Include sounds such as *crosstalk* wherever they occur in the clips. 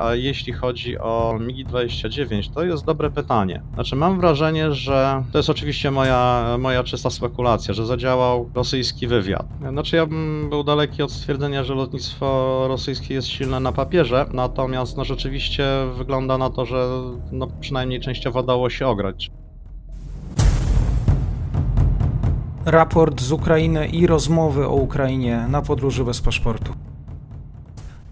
A jeśli chodzi o MiG-29, to jest dobre pytanie. Znaczy, mam wrażenie, że to jest oczywiście moja, moja czysta spekulacja, że zadziałał rosyjski wywiad. Znaczy, ja bym był daleki od stwierdzenia, że lotnictwo rosyjskie jest silne na papierze, natomiast no, rzeczywiście wygląda na to, że no, przynajmniej częściowo dało się ograć. Raport z Ukrainy i rozmowy o Ukrainie na podróży bez paszportu.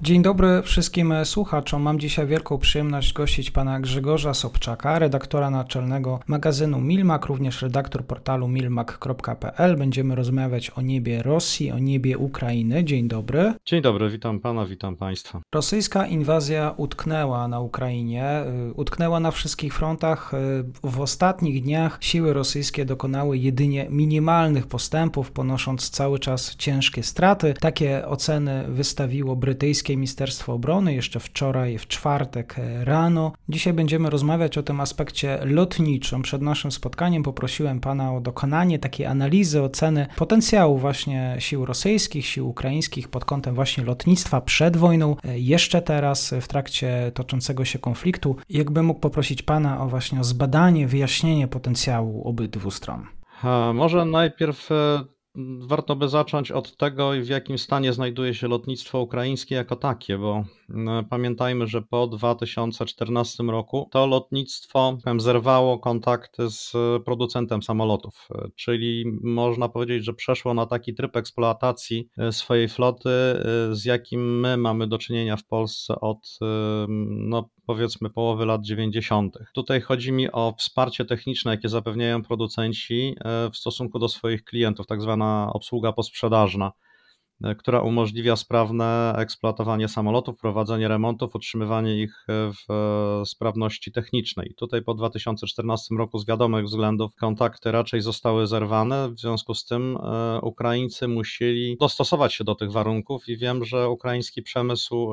Dzień dobry wszystkim słuchaczom. Mam dzisiaj wielką przyjemność gościć pana Grzegorza Sobczaka, redaktora naczelnego magazynu Milmak, również redaktor portalu milmak.pl. Będziemy rozmawiać o niebie Rosji, o niebie Ukrainy. Dzień dobry. Dzień dobry, witam pana, witam państwa. Rosyjska inwazja utknęła na Ukrainie, y, utknęła na wszystkich frontach. Y, w ostatnich dniach siły rosyjskie dokonały jedynie minimalnych postępów, ponosząc cały czas ciężkie straty. Takie oceny wystawiło brytyjskie Ministerstwo Obrony jeszcze wczoraj, w czwartek e, rano. Dzisiaj będziemy rozmawiać o tym aspekcie lotniczym. Przed naszym spotkaniem poprosiłem Pana o dokonanie takiej analizy, oceny potencjału właśnie sił rosyjskich, sił ukraińskich pod kątem właśnie lotnictwa przed wojną, e, jeszcze teraz w trakcie toczącego się konfliktu. Jakbym mógł poprosić Pana o właśnie o zbadanie, wyjaśnienie potencjału obydwu stron. A może najpierw e, Warto by zacząć od tego, w jakim stanie znajduje się lotnictwo ukraińskie jako takie, bo pamiętajmy, że po 2014 roku to lotnictwo zerwało kontakty z producentem samolotów, czyli można powiedzieć, że przeszło na taki tryb eksploatacji e, swojej floty, e, z jakim my mamy do czynienia w Polsce od no, powiedzmy połowy lat 90. Tutaj chodzi mi o wsparcie techniczne, jakie zapewniają producenci e, w stosunku do swoich klientów, tak zwana obsługa posprzedażna. E, która umożliwia sprawne eksploatowanie samolotów, prowadzenie remontów, utrzymywanie ich e, w e, sprawności technicznej. Tutaj po 2014 roku z wiadomych względów kontakty raczej zostały zerwane, w związku z tym Ukraińcy musieli dostosować się do tych warunków i wiem, że ukraiński przemysł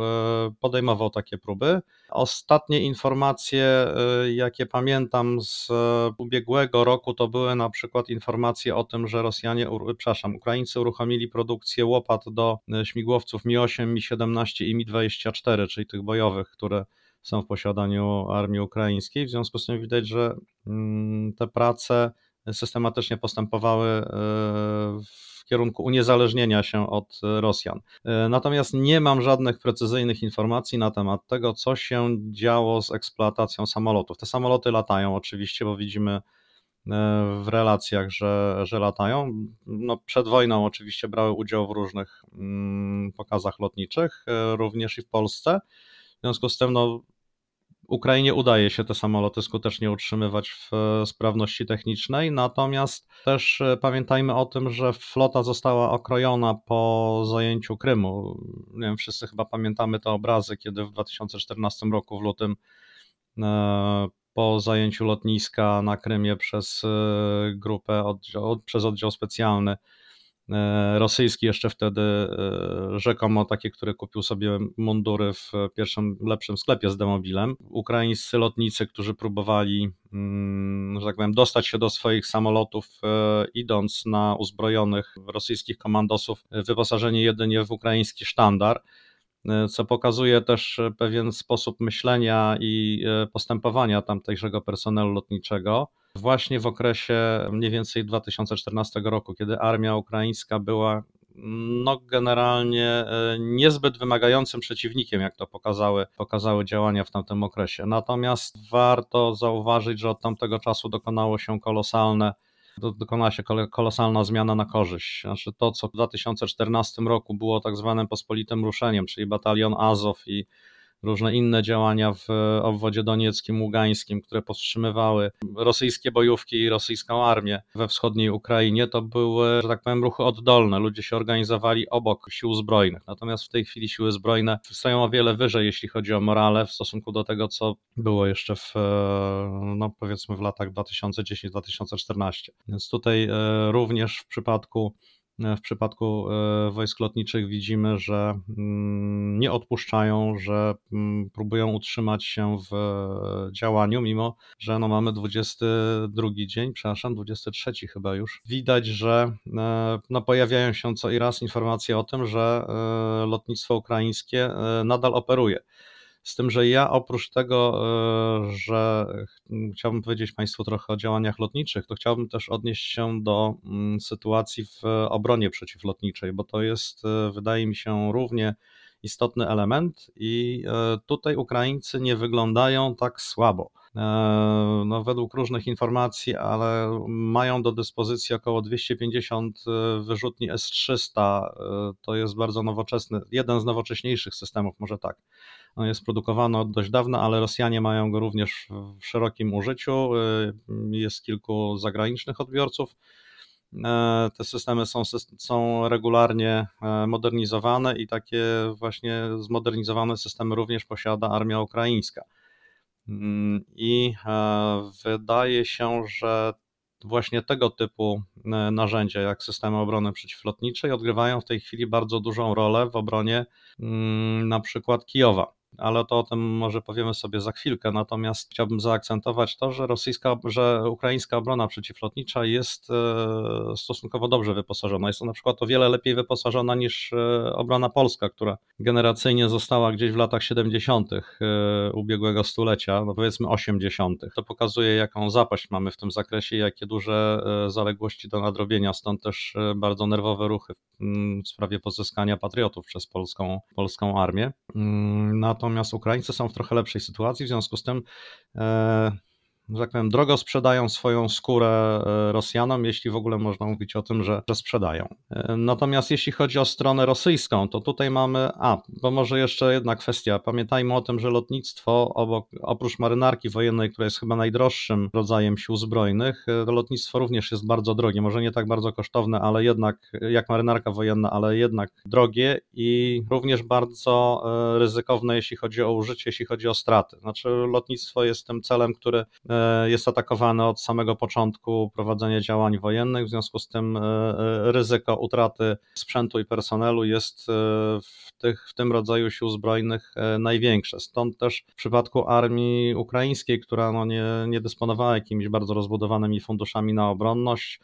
podejmował takie próby. Ostatnie informacje, jakie pamiętam z ubiegłego roku, to były na przykład informacje o tym, że Rosjanie, przepraszam, Ukraińcy uruchomili produkcję łopat do e, śmigłowców Mi-8, Mi-17 i Mi-24, czyli tych bojowych, które są w posiadaniu armii ukraińskiej. W związku z tym widać, że mm, te prace systematycznie postępowały e, w kierunku uniezależnienia się od Rosjan. E, natomiast nie mam żadnych precyzyjnych informacji na temat tego, co się działo z eksploatacją samolotów. Te samoloty latają oczywiście, bo widzimy w relacjach, że, że latają. No, przed wojną oczywiście brały udział w różnych mm, pokazach lotniczych, e, również i w Polsce. W związku z tym no, Ukrainie udaje się te samoloty skutecznie utrzymywać w e, sprawności technicznej, natomiast też pamiętajmy o tym, że flota została okrojona po zajęciu Krymu. Nie wiem, wszyscy chyba pamiętamy te obrazy, kiedy w 2014 roku w lutym po zajęciu lotniska na Krymie przez e, grupę, przez oddział specjalny e, rosyjski, jeszcze wtedy e, rzekomo takie, który kupił sobie mundury w pierwszym lepszym sklepie z demobilem. Ukraińscy lotnicy, którzy próbowali, mm, że tak powiem, dostać się do swoich samolotów, idąc na uzbrojonych rosyjskich komandosów, wyposażeni jedynie w ukraiński sztandar co pokazuje też e, pewien sposób myślenia i e, postępowania tamtejszego personelu lotniczego. Właśnie w okresie mniej więcej 2014 roku, kiedy armia ukraińska była no generalnie niezbyt wymagającym przeciwnikiem, jak to pokazały, pokazały działania w tamtym okresie. Natomiast warto zauważyć, że od tamtego czasu dokonało się kolosalne dokonała się kolosalna zmiana na korzyść. Znaczy to, co w 2014 roku było tak zwanym pospolitym ruszeniem, czyli batalion Azow i różne inne działania w obwodzie donieckim, ługańskim, które powstrzymywały rosyjskie bojówki i rosyjską armię we wschodniej Ukrainie, to były, że tak powiem, ruchy oddolne. Ludzie się organizowali obok sił zbrojnych. Natomiast w tej chwili siły zbrojne stoją o wiele wyżej, jeśli chodzi o morale w stosunku do tego, co było jeszcze w, no powiedzmy w latach 2010-2014. Więc tutaj e, również w przypadku w przypadku e, wojsk lotniczych widzimy, że mm, nie odpuszczają, że mm, próbują utrzymać się w e, działaniu, mimo że no mamy 22 dzień, przepraszam, 23 chyba już. Widać, że e, no pojawiają się co i raz informacje o tym, że lotnictwo ukraińskie nadal operuje. Z tym, że ja oprócz tego, że chciałbym powiedzieć Państwu trochę o działaniach lotniczych, to chciałbym też odnieść się do mm, sytuacji w obronie przeciwlotniczej, bo to jest, wydaje mi się, równie istotny element i tutaj Ukraińcy nie wyglądają tak słabo. E, no, według różnych informacji, ale mają do dyspozycji około 250 e, wyrzutni S-300. E, to jest bardzo nowoczesny, jeden z nowocześniejszych systemów, może tak. Jest produkowany od dość dawna, ale Rosjanie mają go również w szerokim użyciu. Jest kilku zagranicznych odbiorców. Te systemy są, są regularnie modernizowane i takie właśnie zmodernizowane systemy również posiada armia ukraińska. I wydaje się, że właśnie tego typu narzędzia, jak systemy obrony przeciwlotniczej, odgrywają w tej chwili bardzo dużą rolę w obronie na przykład Kijowa ale to o tym może powiemy sobie za chwilkę. Natomiast chciałbym zaakcentować to, że rosyjska, że ukraińska obrona przeciwlotnicza jest e, stosunkowo dobrze wyposażona. Jest to na przykład o wiele lepiej wyposażona niż e, obrona polska, która generacyjnie została gdzieś w latach 70. E, ubiegłego stulecia, no powiedzmy 80. To pokazuje, jaką zapaść mamy w tym zakresie, jakie duże zaległości do nadrobienia. Stąd też bardzo nerwowe ruchy w sprawie pozyskania patriotów przez polską, polską armię. Mm, natomiast natomiast Ukraińcy są w trochę lepszej sytuacji, w związku z tym e, że tak powiem, drogo sprzedają swoją skórę e, Rosjanom, jeśli w ogóle można mówić o tym, że, że sprzedają. E, natomiast jeśli chodzi o stronę rosyjską, to tutaj mamy, a, bo może jeszcze jedna kwestia. Pamiętajmy o tym, że lotnictwo, obok, oprócz marynarki wojennej, która jest chyba najdroższym rodzajem sił zbrojnych, to lotnictwo również jest bardzo drogie. Może nie tak bardzo kosztowne, ale jednak, jak marynarka wojenna, ale jednak drogie i również bardzo ryzykowne, jeśli chodzi o użycie, jeśli chodzi o straty. Znaczy, lotnictwo jest tym celem, który E, jest atakowany od samego początku prowadzenia działań wojennych, w związku z tym e, e, ryzyko utraty sprzętu i personelu jest w, tych, w tym rodzaju sił zbrojnych największe. Stąd też w przypadku armii ukraińskiej, która no nie, nie dysponowała jakimiś bardzo rozbudowanymi funduszami na obronność,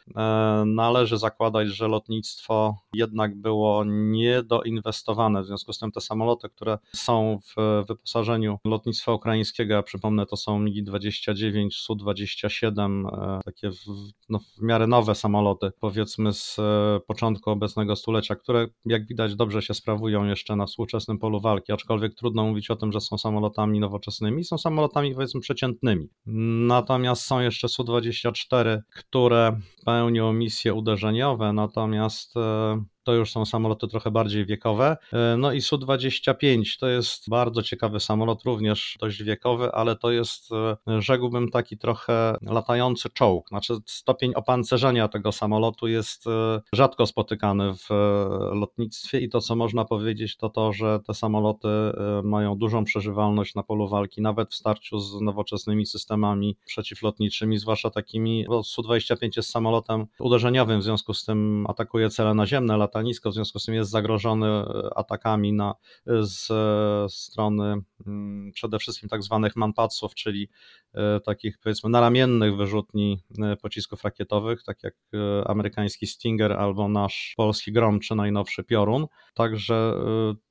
należy zakładać, że lotnictwo jednak było niedoinwestowane. W związku z tym te samoloty, które są w wyposażeniu lotnictwa ukraińskiego, ja przypomnę, to są MiG-29 Su-27, e, takie w, no, w miarę nowe samoloty, powiedzmy z e, początku obecnego stulecia, które jak widać dobrze się sprawują jeszcze na współczesnym polu walki, aczkolwiek trudno mówić o tym, że są samolotami nowoczesnymi, są samolotami powiedzmy przeciętnymi. Natomiast są jeszcze Su-24, które pełnią misje uderzeniowe, natomiast e, to już są samoloty trochę bardziej wiekowe. E, no i Su-25 to jest bardzo ciekawy samolot, również dość wiekowy, ale to jest, e, rzekłbym, taki trochę latający czołg. Znaczy stopień opancerzenia tego samolotu jest e, rzadko spotykany w lotnictwie i to, co można powiedzieć, to to, że te samoloty mają dużą przeżywalność na polu walki, nawet w starciu z nowoczesnymi systemami przeciwlotniczymi, zwłaszcza takimi, bo Su-25 jest samolotem uderzeniowym, w związku z tym atakuje cele naziemne, lata w związku z tym jest zagrożony e, atakami na, z strony mm, przede wszystkim tak zwanych manpatsów, czyli e, takich powiedzmy naramiennych wyrzutni e, pocisków rakietowych, tak jak amerykański Stinger albo nasz polski Grom czy najnowszy Piorun. Także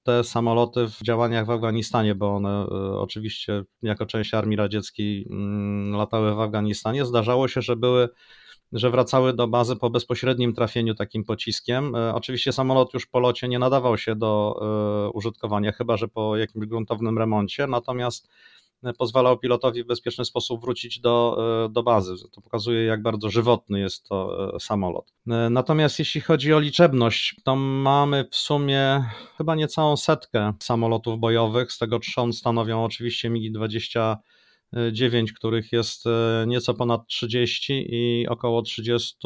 te samoloty w działaniach w Afganistanie, bo one oczywiście jako część armii radzieckiej mm, latały w Afganistanie, zdarzało się, że były że wracały do bazy po bezpośrednim trafieniu takim pociskiem. E, oczywiście samolot już po locie nie nadawał się do e, użytkowania, chyba że po jakimś gruntownym remoncie, natomiast e, pozwalał pilotowi w bezpieczny sposób wrócić do, do bazy. To pokazuje, jak bardzo żywotny jest to samolot. Natomiast jeśli chodzi o liczebność, to mamy w sumie chyba niecałą setkę samolotów bojowych, z tego trzon stanowią oczywiście MiG-20 9, których jest e, nieco ponad 30 i około 30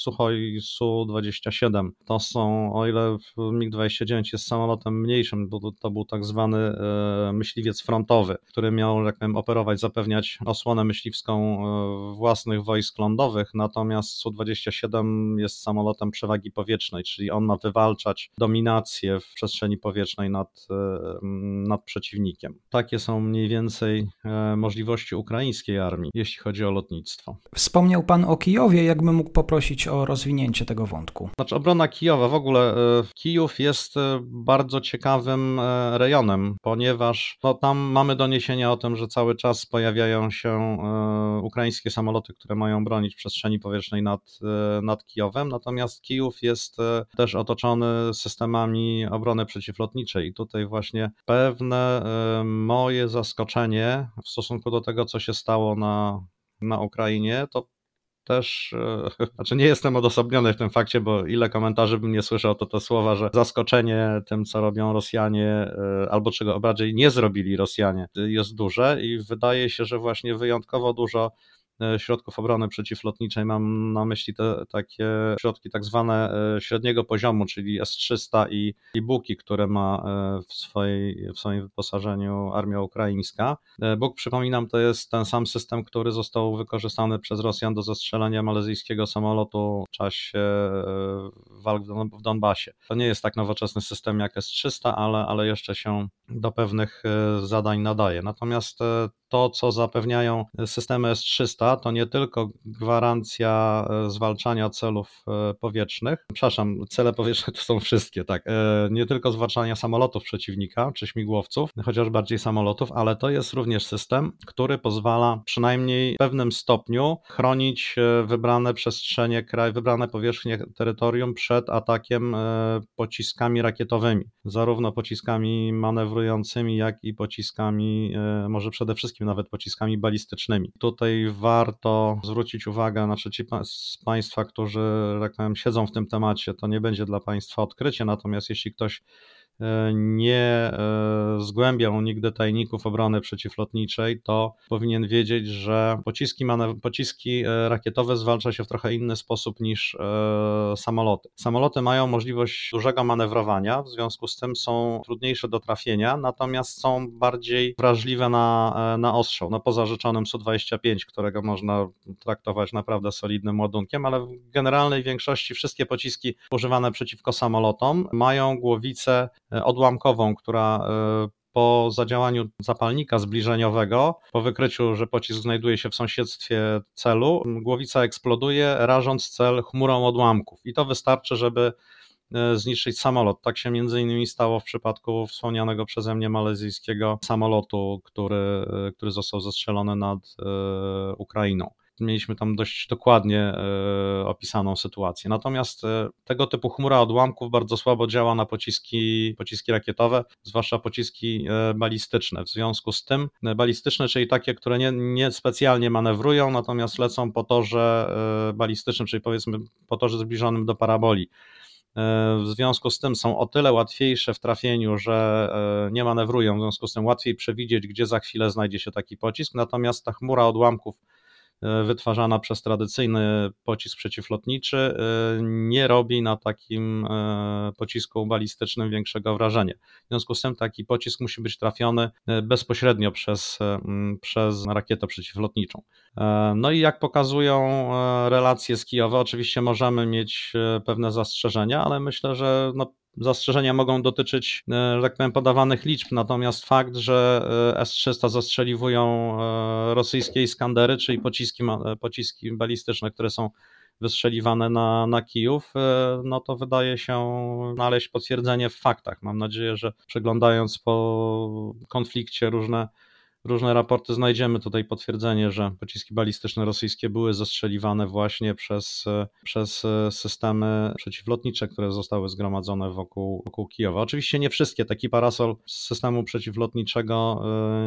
Suchoi Su-27. To są, o ile MiG-29 jest samolotem mniejszym, bo to był tak zwany e, myśliwiec frontowy, który miał, jak powiem, operować, zapewniać osłonę myśliwską e, własnych wojsk lądowych, natomiast Su-27 jest samolotem przewagi powietrznej, czyli on ma wywalczać dominację w przestrzeni powietrznej nad, nad przeciwnikiem. Takie są mniej więcej możliwości ukraińskiej armii, jeśli chodzi o lotnictwo. Wspomniał Pan o Kijowie, jakbym mógł poprosić o rozwinięcie tego wątku. Znaczy, obrona Kijowa, w ogóle Kijów jest bardzo ciekawym rejonem, ponieważ no, tam mamy doniesienia o tym, że cały czas pojawiają się ukraińskie samoloty, które mają bronić przestrzeni powietrznej nad, nad Kijowem, natomiast Kijów jest też otoczony systemami obrony przeciwlotniczej. I tutaj właśnie pewne moje zaskoczenie w stosunku do tego, co się stało na, na Ukrainie, to też, e, *laughs* znaczy nie jestem odosobniony w tym fakcie, bo ile komentarzy bym nie słyszał, to te słowa, że zaskoczenie tym, co robią Rosjanie, e, albo czego bardziej nie zrobili Rosjanie, jest duże i wydaje się, że właśnie wyjątkowo dużo środków obrony przeciwlotniczej. Mam na myśli te takie środki tak zwane e, średniego poziomu, czyli S-300 i, i Buki, które ma e, w, swojej, w swoim wyposażeniu armia ukraińska. Buk, przypominam, to jest ten sam system, który został wykorzystany przez Rosjan do zastrzelenia malezyjskiego samolotu w czasie walk w Donbasie. To nie jest tak nowoczesny system jak S-300, ale, ale jeszcze się do pewnych zadań nadaje. Natomiast to, co zapewniają systemy S-300, to nie tylko gwarancja e, zwalczania celów e, powietrznych, przepraszam, cele powietrzne to są wszystkie, tak, e, nie tylko zwalczania samolotów przeciwnika czy śmigłowców, chociaż bardziej samolotów, ale to jest również system, który pozwala przynajmniej w pewnym stopniu chronić wybrane przestrzenie kraj, wybrane powierzchnie terytorium przed atakiem pociskami rakietowymi, zarówno pociskami manewrującymi, jak i pociskami, może przede wszystkim nawet pociskami balistycznymi. Tutaj warto zwrócić uwagę, znaczy ci z Państwa, którzy tak powiem, siedzą w tym temacie, to nie będzie dla Państwa odkrycie, natomiast jeśli ktoś nie e, zgłębiał nigdy tajników obrony przeciwlotniczej, to powinien wiedzieć, że pociski, pociski e, rakietowe zwalcza się w trochę inny sposób niż samoloty. Samoloty mają możliwość dużego manewrowania, w związku z tym są trudniejsze do trafienia, natomiast są bardziej wrażliwe na, na ostrzał, no poza rzeczonym Su-25, którego można traktować naprawdę solidnym ładunkiem, ale w generalnej większości wszystkie pociski używane przeciwko samolotom mają głowicę E, odłamkową, która e, po zadziałaniu zapalnika zbliżeniowego, po wykryciu, że pocisk znajduje się w sąsiedztwie celu, głowica eksploduje, rażąc cel chmurą odłamków. I to wystarczy, żeby e, zniszczyć samolot. Tak się między innymi stało w przypadku wspomnianego przeze mnie malezyjskiego samolotu, który, który został zastrzelony nad Ukrainą mieliśmy tam dość dokładnie e, opisaną sytuację. Natomiast e, tego typu chmura odłamków bardzo słabo działa na pociski, pociski rakietowe, zwłaszcza pociski e, balistyczne. W związku z tym balistyczne, czyli takie, które nie, nie specjalnie manewrują, natomiast lecą po torze balistycznym, czyli powiedzmy po torze zbliżonym do paraboli. W związku z tym są o tyle łatwiejsze w trafieniu, że nie manewrują, w związku z tym łatwiej przewidzieć, gdzie za chwilę znajdzie się taki pocisk, natomiast ta chmura odłamków wytwarzana przez tradycyjny pocisk przeciwlotniczy e, nie robi na takim e, pocisku balistycznym większego wrażenia. W związku z tym taki pocisk musi być trafiony bezpośrednio przez, przez rakietę przeciwlotniczą. No i jak pokazują relacje z Kijowa, oczywiście możemy mieć pewne zastrzeżenia, ale myślę, że no, Zastrzeżenia mogą dotyczyć, e, że tak powiem, podawanych liczb, natomiast fakt, że e, S-300 zastrzeliwują e, rosyjskie Iskandery, czyli pociski, pociski balistyczne, które są wystrzeliwane na, na Kijów, no to wydaje się znaleźć potwierdzenie w faktach. Mam nadzieję, że przeglądając po konflikcie różne różne raporty znajdziemy tutaj potwierdzenie, że pociski balistyczne rosyjskie były zastrzeliwane właśnie przez, przez systemy przeciwlotnicze, które zostały zgromadzone wokół, wokół Kijowa. Oczywiście nie wszystkie. Taki parasol systemu przeciwlotniczego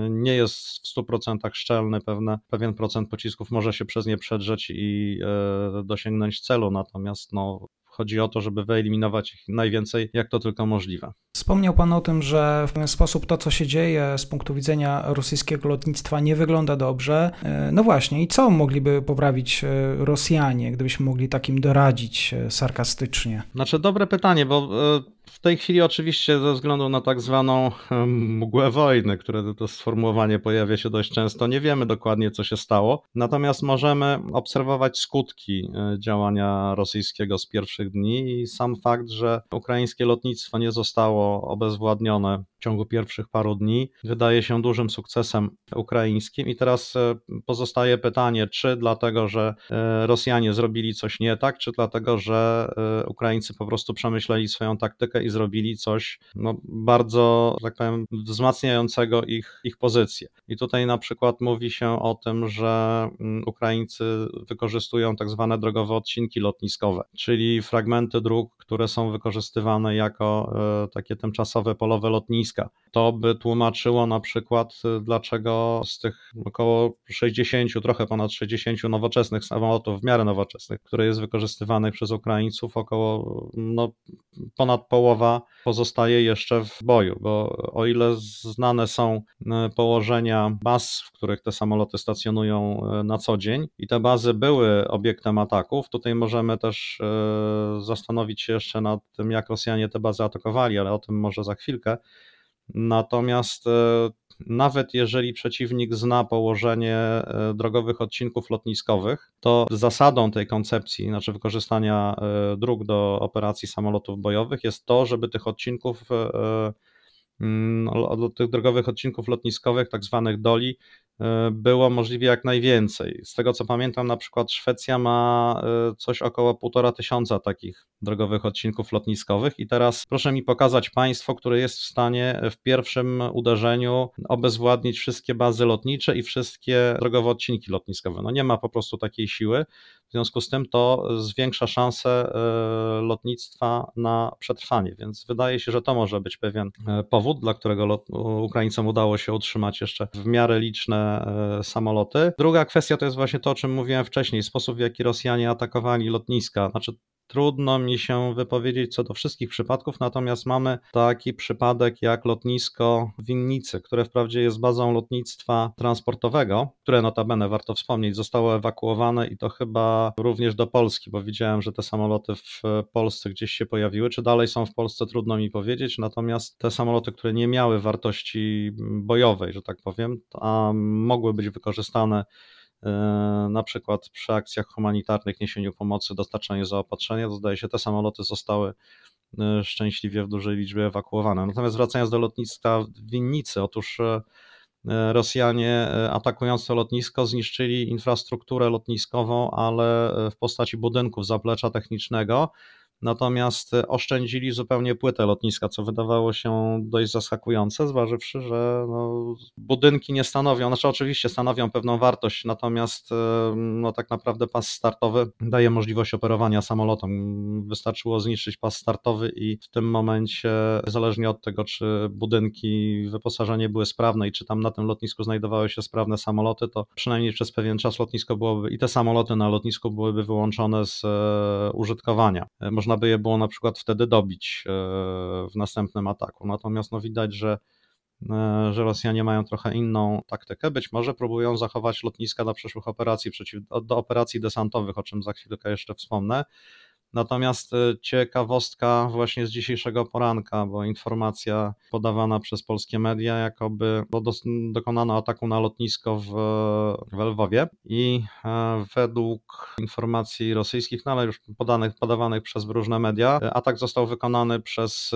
y, nie jest w 100% szczelny. Pewne, pewien procent pocisków może się przez nie przedrzeć i dosięgnąć celu, natomiast no, Chodzi o to, żeby wyeliminować ich najwięcej, jak to tylko możliwe. Wspomniał Pan o tym, że w pewien sposób to, co się dzieje z punktu widzenia rosyjskiego lotnictwa, nie wygląda dobrze. E, no właśnie, i co mogliby poprawić e, Rosjanie, gdybyśmy mogli takim doradzić e, sarkastycznie? Znaczy, dobre pytanie, bo w tej chwili oczywiście ze względu na tak zwaną mgłę wojny, które to sformułowanie pojawia się dość często, nie wiemy dokładnie co się stało, natomiast możemy obserwować skutki e, działania rosyjskiego z pierwszych dni i sam fakt, że ukraińskie lotnictwo nie zostało obezwładnione ciągu pierwszych paru dni wydaje się dużym sukcesem ukraińskim. I teraz e, pozostaje pytanie, czy dlatego, że e, Rosjanie zrobili coś nie tak, czy dlatego, że e, Ukraińcy po prostu przemyśleli swoją taktykę i zrobili coś no, bardzo, tak powiem, wzmacniającego ich, ich pozycję. I tutaj na przykład mówi się o tym, że mm, Ukraińcy wykorzystują tak zwane drogowe odcinki lotniskowe, czyli fragmenty dróg, które są wykorzystywane jako takie tymczasowe polowe lotniska. To by tłumaczyło na przykład, y, dlaczego z tych około 60, trochę ponad 60 nowoczesnych samolotów, w miarę nowoczesnych, które jest wykorzystywanych przez Ukraińców, około no, ponad połowa pozostaje jeszcze w boju, bo o ile znane są y, położenia baz, w których te samoloty stacjonują y, na co dzień i te bazy były obiektem ataków, tutaj możemy też zastanowić się jeszcze nad tym, jak Rosjanie te bazy atakowali, ale o tym może za chwilkę. Natomiast e, nawet jeżeli przeciwnik zna położenie e, drogowych odcinków lotniskowych, to zasadą tej koncepcji, znaczy wykorzystania e, dróg do operacji samolotów bojowych, jest to, żeby tych odcinków, mm, tych drogowych odcinków lotniskowych, tak zwanych doli, E, było możliwie jak najwięcej. Z tego co pamiętam, na przykład Szwecja ma e, coś około półtora tysiąca takich drogowych odcinków lotniskowych i teraz proszę mi pokazać państwo, które jest w stanie w pierwszym uderzeniu obezwładnić wszystkie bazy lotnicze i wszystkie drogowe odcinki lotniskowe. No nie ma po prostu takiej siły. W związku z tym to zwiększa szanse e, lotnictwa na przetrwanie, więc wydaje się, że to może być pewien powód, dla którego Ukraińcom udało się utrzymać jeszcze w miarę liczne E, samoloty. Druga kwestia to jest właśnie to, o czym mówiłem wcześniej, sposób w jaki Rosjanie atakowali lotniska. Znaczy, Trudno mi się wypowiedzieć co do wszystkich przypadków, natomiast mamy taki przypadek jak lotnisko w Winnicy, które wprawdzie jest bazą lotnictwa transportowego, które notabene warto wspomnieć, zostało ewakuowane i to chyba również do Polski, bo widziałem, że te samoloty w Polsce gdzieś się pojawiły. Czy dalej są w Polsce, trudno mi powiedzieć, natomiast te samoloty, które nie miały wartości bojowej, że tak powiem, a mogły być wykorzystane na przykład przy akcjach humanitarnych, niesieniu pomocy, dostarczaniu zaopatrzenia, to zdaje się te samoloty zostały e, szczęśliwie w dużej liczbie ewakuowane. Natomiast wracając do lotniska w Winnicy, otóż e, Rosjanie atakując to lotnisko zniszczyli infrastrukturę lotniskową, ale w postaci budynków zaplecza technicznego, natomiast oszczędzili zupełnie płytę lotniska, co wydawało się dość zaskakujące, zważywszy, że no, budynki nie stanowią, znaczy oczywiście stanowią pewną wartość, natomiast no, tak naprawdę pas startowy daje możliwość operowania samolotem. Wystarczyło zniszczyć pas startowy i w tym momencie, zależnie od tego, czy budynki, wyposażenie były sprawne i czy tam na tym lotnisku znajdowały się sprawne samoloty, to przynajmniej przez pewien czas lotnisko byłoby i te samoloty na lotnisku byłyby wyłączone z e, użytkowania. Można można by je było na przykład wtedy dobić e, w następnym ataku. Natomiast no widać, że, e, że Rosjanie mają trochę inną taktykę. Być może próbują zachować lotniska do przyszłych operacji, przeciw, do operacji desantowych, o czym za chwilkę jeszcze wspomnę. Natomiast e, ciekawostka właśnie z dzisiejszego poranka, bo informacja podawana przez polskie media, jakoby dokonano ataku na lotnisko w, w Lwowie i e, według informacji rosyjskich, no ale już podanych, podawanych przez różne media, e, atak został wykonany przez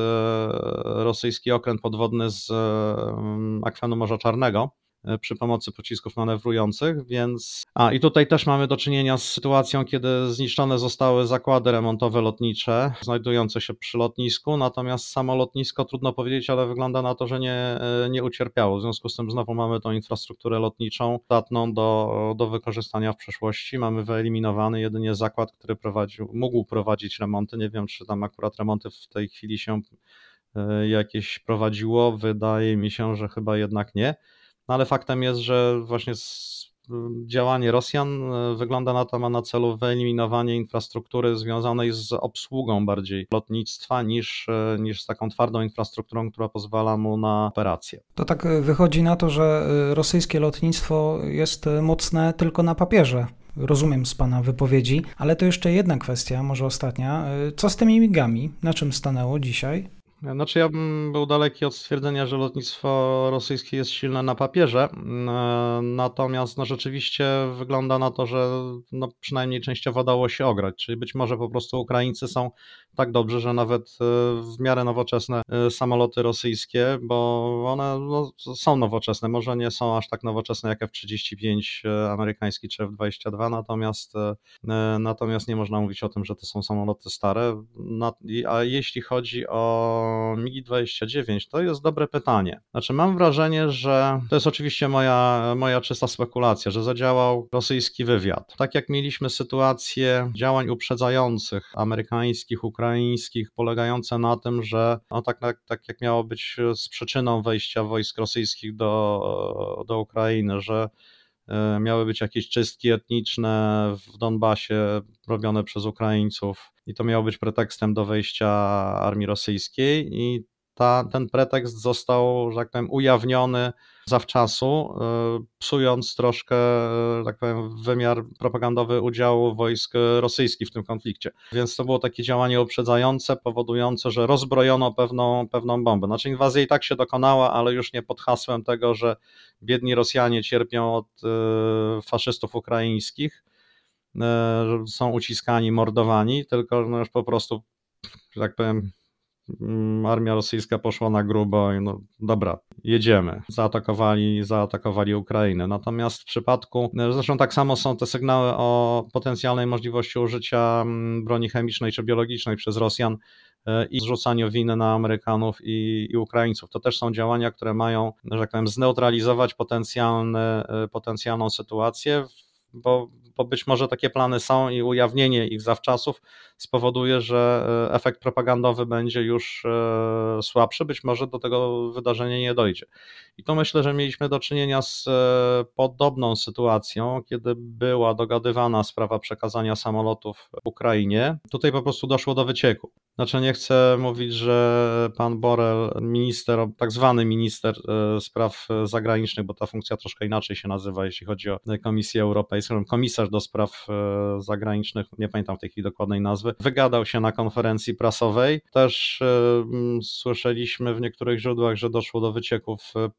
rosyjski okręt podwodny z akwenu Morza Czarnego przy pomocy pocisków manewrujących, więc. A i tutaj też mamy do czynienia z sytuacją, kiedy zniszczone zostały zakłady remontowe lotnicze znajdujące się przy lotnisku, natomiast samo lotnisko trudno powiedzieć, ale wygląda na to, że nie, e, nie ucierpiało. W związku z tym znowu mamy tą infrastrukturę lotniczą zdatną do, do wykorzystania w przyszłości. Mamy wyeliminowany jedynie zakład, który prowadził, mógł prowadzić remonty. Nie wiem, czy tam akurat remonty w tej chwili się e, jakieś prowadziło. Wydaje mi się, że chyba jednak nie. No ale faktem jest, że właśnie działanie Rosjan e, wygląda na to, ma na celu wyeliminowanie infrastruktury związanej z obsługą bardziej lotnictwa niż, e, niż z taką twardą infrastrukturą, która pozwala mu na operację. To tak wychodzi na to, że rosyjskie lotnictwo jest mocne tylko na papierze. Rozumiem z Pana wypowiedzi, ale to jeszcze jedna kwestia, może ostatnia. Co z tymi migami? Na czym stanęło dzisiaj? Znaczy ja bym był daleki od stwierdzenia, że lotnictwo rosyjskie jest silne na papierze, natomiast no rzeczywiście wygląda na to, że no przynajmniej częściowo dało się ograć, czyli być może po prostu Ukraińcy są tak dobrze, że nawet e, w miarę nowoczesne e, samoloty rosyjskie, bo one no, są nowoczesne, może nie są aż tak nowoczesne jak F-35 e, amerykański czy F-22, natomiast, natomiast nie można mówić o tym, że to są samoloty stare, a jeśli chodzi o MiG-29? To jest dobre pytanie. Znaczy, mam wrażenie, że to jest oczywiście moja, moja czysta spekulacja, że zadziałał rosyjski wywiad. Tak jak mieliśmy sytuację działań uprzedzających amerykańskich, ukraińskich, polegające na tym, że no tak, tak, tak jak miało być z przyczyną wejścia wojsk rosyjskich do, do Ukrainy, że miały być jakieś czystki etniczne w Donbasie robione przez Ukraińców i to miało być pretekstem do wejścia armii rosyjskiej i ta, ten pretekst został, że tak powiem, ujawniony zawczasu, e, psując troszkę, e, tak powiem, wymiar propagandowy udziału wojsk rosyjskich w tym konflikcie. Więc to było takie działanie uprzedzające, powodujące, że rozbrojono pewną, pewną bombę. Znaczy inwazja i tak się dokonała, ale już nie pod hasłem tego, że biedni Rosjanie cierpią od e, faszystów ukraińskich, są uciskani, mordowani, tylko no już po prostu, że tak powiem, armia rosyjska poszła na grubo i no dobra, jedziemy. Zaatakowali, zaatakowali Ukrainę. Natomiast w przypadku, zresztą tak samo są te sygnały o potencjalnej możliwości użycia mm, broni chemicznej czy biologicznej przez Rosjan e, i zrzucaniu winy na Amerykanów i, i, Ukraińców. To też są działania, które mają, że tak powiem, zneutralizować potencjalne, e, potencjalną sytuację, bo bo być może takie plany są i ujawnienie ich zawczasów spowoduje, że e, efekt propagandowy będzie już e, słabszy, być może do tego wydarzenia nie dojdzie. I tu myślę, że mieliśmy do czynienia z e, podobną sytuacją, kiedy była dogadywana sprawa przekazania samolotów Ukrainie. Tutaj po prostu doszło do wycieku. Znaczy nie chcę mówić, że pan Borel, minister, tak zwany minister spraw zagranicznych, bo ta funkcja troszkę inaczej się nazywa, jeśli chodzi o Komisję Europejską, komisarz do spraw zagranicznych, nie pamiętam w tej chwili dokładnej nazwy, wygadał się na konferencji prasowej. Też słyszeliśmy w niektórych źródłach, że doszło do wycieków, e,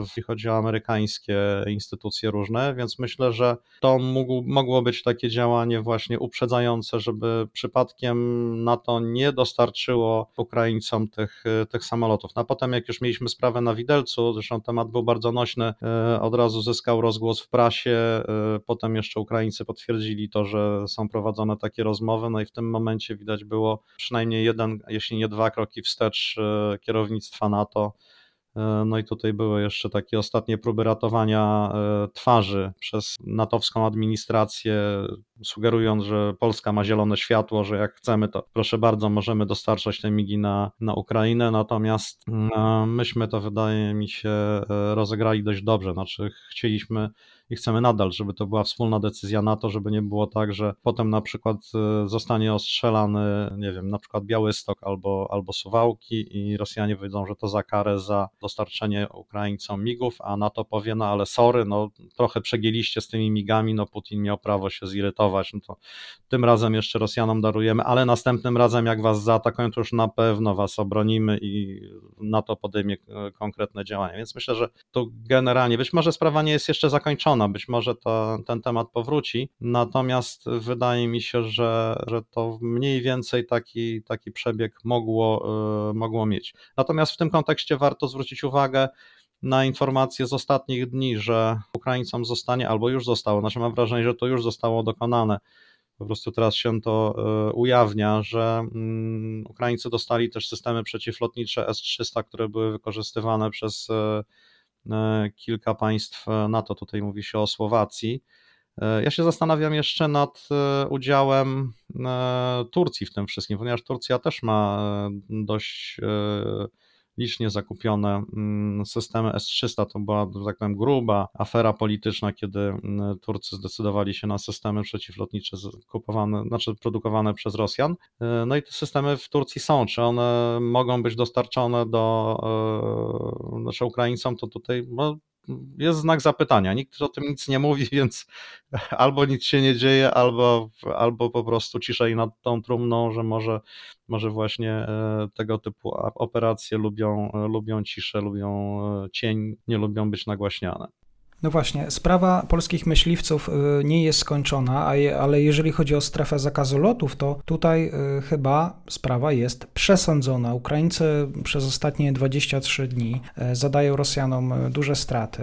jeśli chodzi o amerykańskie instytucje różne, więc myślę, że to mógł, mogło być takie działanie właśnie uprzedzające, żeby przypadkiem NATO nie dostarczyło Ukraińcom tych, e, tych samolotów. No a potem, jak już mieliśmy sprawę na widelcu, zresztą temat był bardzo nośny, od razu zyskał rozgłos w prasie, potem jeszcze Ukraińcy potwierdzili to, że są prowadzone takie rozmowy, no i w tym momencie widać było przynajmniej jeden, jeśli nie dwa kroki wstecz e, kierownictwa NATO. E, no i tutaj były jeszcze takie ostatnie próby ratowania e, twarzy przez natowską administrację, sugerując, że Polska ma zielone światło, że jak chcemy, to proszę bardzo, możemy dostarczać te migi na, na Ukrainę. Natomiast myśmy to, wydaje mi się, rozegrali dość dobrze. Znaczy, chcieliśmy i chcemy nadal, żeby to była wspólna decyzja NATO, żeby nie było tak, że potem na przykład e, zostanie ostrzelany, nie wiem, na przykład Białystok albo, albo Suwałki i Rosjanie wyjdą, że to za karę za dostarczenie Ukraińcom migów, a NATO powie, no ale sorry, no trochę przegieliście z tymi migami, no Putin miał prawo się zirytować, no to tym razem jeszcze Rosjanom darujemy, ale następnym razem jak was zaatakują, to już na pewno was obronimy i NATO podejmie e, konkretne działania. Więc myślę, że to generalnie, być może sprawa nie jest jeszcze zakończona, być może to, ten temat powróci, natomiast wydaje mi się, że, że to mniej więcej taki, taki przebieg mogło, e, mogło mieć. Natomiast w tym kontekście warto zwrócić uwagę, na informacje z ostatnich dni, że Ukraińcom zostanie, albo już zostało, znaczy mam wrażenie, że to już zostało dokonane. Po prostu teraz się to e, ujawnia, że mm, Ukraińcy dostali też systemy przeciwlotnicze S-300, które były wykorzystywane przez E, kilka państw NATO, tutaj mówi się o Słowacji. E, ja się zastanawiam jeszcze nad e, udziałem Turcji w tym wszystkim, ponieważ Turcja też ma dość licznie zakupione mm, systemy S-300. To była, tak powiem, gruba afera polityczna, kiedy mm, Turcy zdecydowali się na systemy przeciwlotnicze kupowane, znaczy produkowane przez Rosjan. E, no i te systemy w Turcji są. Czy one mogą być dostarczone do, e, znaczy Ukraińcom, to tutaj no, jest znak zapytania. Nikt o tym nic nie mówi, *laughs* więc albo nic się nie dzieje, albo, albo po prostu ciszej nad tą trumną, że może, może właśnie e, tego typu operacje lubią, lubią ciszę, lubią cień, nie lubią być nagłaśniane. No właśnie, sprawa polskich myśliwców y, nie jest skończona, ale jeżeli chodzi o strefę zakazu lotów, to tutaj y, chyba sprawa jest przesądzona. Ukraińcy przez ostatnie 23 dni y, zadają Rosjanom duże straty.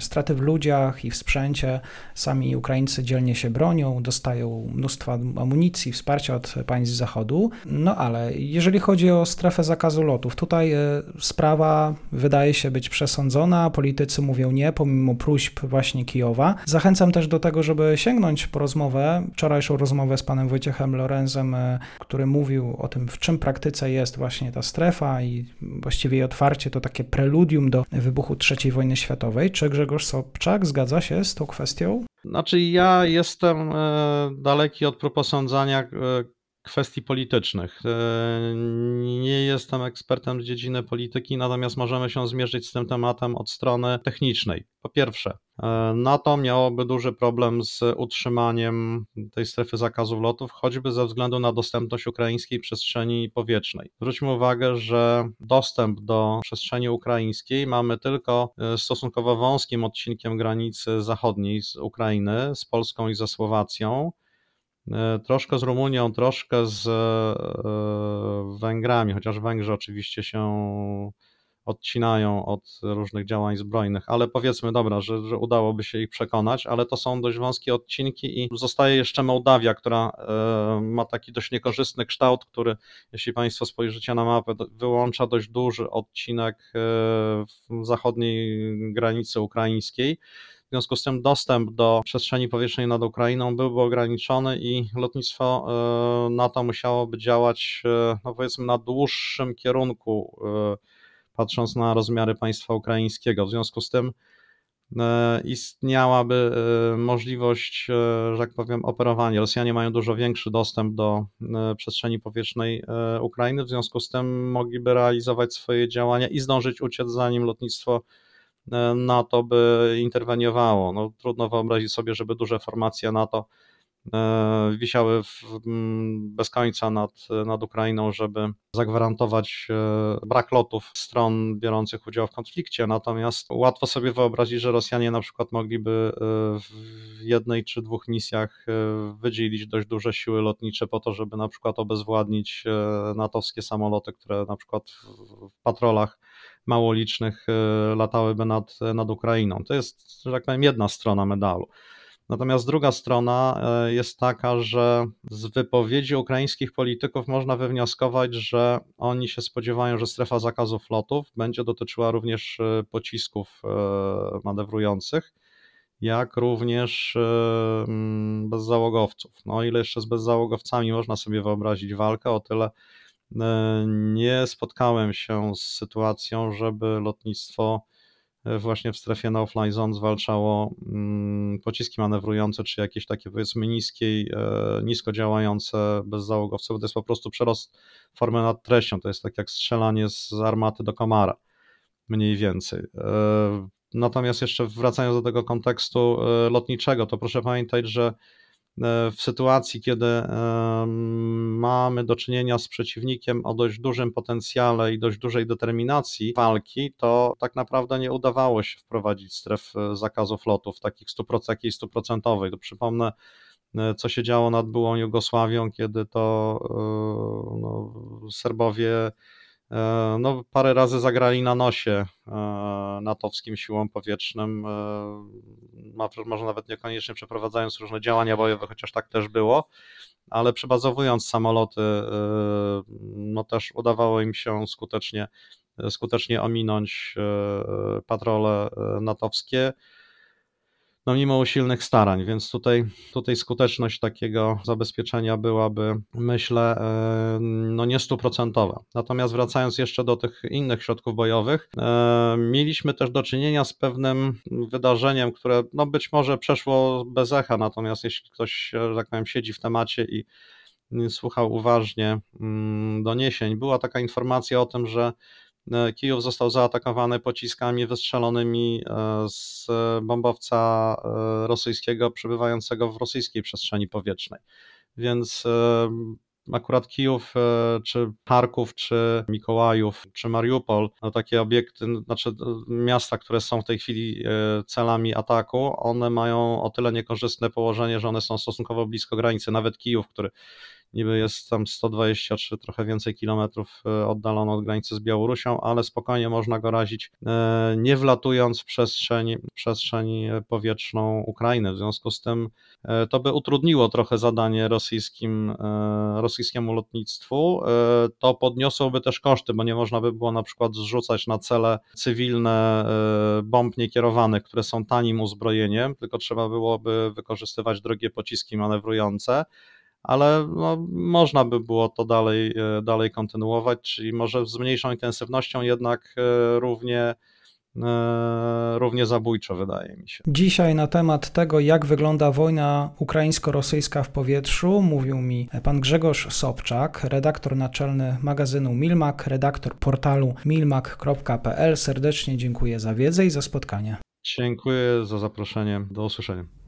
Straty w ludziach i w sprzęcie. Sami Ukraińcy dzielnie się bronią, dostają mnóstwo amunicji, wsparcia od państw Zachodu. No ale jeżeli chodzi o strefę zakazu lotów, tutaj sprawa wydaje się być przesądzona. Politycy mówią nie, pomimo mimo próśb właśnie Kijowa. Zachęcam też do tego, żeby sięgnąć po rozmowę, wczorajszą rozmowę z panem Wojciechem Lorenzem, e, który mówił o tym, w czym praktyce jest właśnie ta strefa i właściwie jej otwarcie to takie preludium do wybuchu III wojny światowej. Czy Grzegorz Sobczak zgadza się z tą kwestią? Znaczy ja jestem e, daleki od proposądzania e, kwestii politycznych. E, nie jestem ekspertem z dziedziny polityki, natomiast możemy się zmierzyć z tym tematem od strony technicznej. Po pierwsze, e, NATO miałoby duży problem z utrzymaniem tej strefy zakazu lotów, choćby ze względu na dostępność ukraińskiej przestrzeni powietrznej. Zwróćmy uwagę, że dostęp do przestrzeni ukraińskiej mamy tylko e, stosunkowo wąskim odcinkiem granicy zachodniej z Ukrainy, z Polską i ze Słowacją troszkę z Rumunią, troszkę z e, Węgrami, chociaż Węgrzy oczywiście się odcinają od różnych działań zbrojnych, ale powiedzmy, dobra, że, że udałoby się ich przekonać, ale to są dość wąskie odcinki i zostaje jeszcze Mołdawia, która e, ma taki dość niekorzystny kształt, który, jeśli Państwo spojrzycie na mapę, wyłącza dość duży odcinek zachodniej granicy ukraińskiej. W związku z tym dostęp do przestrzeni powietrznej nad Ukrainą byłby ograniczony i lotnictwo e, NATO musiałoby działać, e, no powiedzmy, na dłuższym kierunku, e, patrząc na rozmiary państwa ukraińskiego. W związku z tym istniałaby możliwość, że tak powiem, operowania. Rosjanie mają dużo większy dostęp do przestrzeni powietrznej Ukrainy, w związku z tym mogliby realizować swoje działania i zdążyć uciec, zanim lotnictwo NATO by interweniowało. No, trudno wyobrazić sobie, żeby duże formacje NATO e, wisiały w, bez końca nad, nad Ukrainą, żeby zagwarantować e, brak lotów stron biorących udział w konflikcie. Natomiast łatwo sobie wyobrazić, że Rosjanie na przykład mogliby w jednej czy dwóch misjach wydzielić dość duże siły lotnicze po to, żeby na przykład obezwładnić natowskie samoloty, które na przykład w patrolach mało licznych e, latałyby nad, nad Ukrainą. To jest, że tak powiem, jedna strona medalu. Natomiast druga strona e, jest taka, że z wypowiedzi ukraińskich polityków można wywnioskować, że oni się spodziewają, że strefa zakazu lotów będzie dotyczyła również e, pocisków manewrujących, jak również bezzałogowców. No, ile jeszcze z bezzałogowcami można sobie wyobrazić walkę, o tyle E, nie spotkałem się z sytuacją, żeby lotnictwo e, właśnie w strefie no-fly zone zwalczało mm, pociski manewrujące, czy jakieś takie powiedzmy niskiej, e, nisko działające bezzałogowce, bo to jest po prostu przerost formy nad treścią, to jest tak jak strzelanie z armaty do komara, mniej więcej. Natomiast jeszcze wracając do tego kontekstu lotniczego, to proszę pamiętać, że E, w sytuacji, kiedy mamy do czynienia z przeciwnikiem o dość dużym potencjale i dość dużej determinacji walki, to tak naprawdę nie udawało się wprowadzić stref e, zakazu lotów, takich 100%, takiej stuprocentowej. To przypomnę, e, co się działo nad byłą Jugosławią, kiedy to no, Serbowie E, no, parę razy zagrali na nosie e, natowskim siłom powietrznym, e, może nawet niekoniecznie przeprowadzając różne działania bojowe, chociaż tak też było, ale przebazowując samoloty, no też udawało im się skutecznie, skutecznie ominąć patrole natowskie no mimo usilnych starań, więc tutaj, tutaj skuteczność takiego zabezpieczenia byłaby, myślę, e, no nie stuprocentowa. Natomiast wracając jeszcze do tych innych środków bojowych, e, mieliśmy też do czynienia z pewnym wydarzeniem, które no być może przeszło bez echa, natomiast jeśli ktoś, że tak powiem, siedzi w temacie i słuchał uważnie mm, doniesień, była taka informacja o tym, że Kijów został zaatakowany pociskami wystrzelonymi z bombowca rosyjskiego przebywającego w rosyjskiej przestrzeni powietrznej. Więc akurat Kijów, e, czy Charków, czy Mikołajów, czy Mariupol, no takie obiekty, znaczy miasta, które są w tej chwili e, celami ataku, one mają o tyle niekorzystne położenie, że one są stosunkowo blisko granicy. Nawet Kijów, który niby jest tam 120 czy trochę więcej kilometrów e, oddalony od granicy z Białorusią, ale spokojnie można go razić, e, nie wlatując w przestrzeń, przestrzeń powietrzną Ukrainy. W związku z tym e, to by utrudniło trochę zadanie rosyjskim, rosyjskiemu lotnictwu. To podniosłoby też koszty, bo nie można by było na przykład zrzucać na cele cywilne bomb niekierowanych, które są tanim uzbrojeniem, tylko trzeba byłoby wykorzystywać drogie pociski manewrujące ale no, można by było to dalej, e, dalej kontynuować, czyli może z mniejszą intensywnością, jednak e, równie e, równie zabójczo, wydaje mi się. Dzisiaj na temat tego, jak wygląda wojna ukraińsko-rosyjska w powietrzu, mówił mi pan Grzegorz Sobczak, redaktor naczelny magazynu Milmak, redaktor portalu milmak.pl. Serdecznie dziękuję za wiedzę i za spotkanie. Dziękuję za zaproszenie. Do usłyszenia.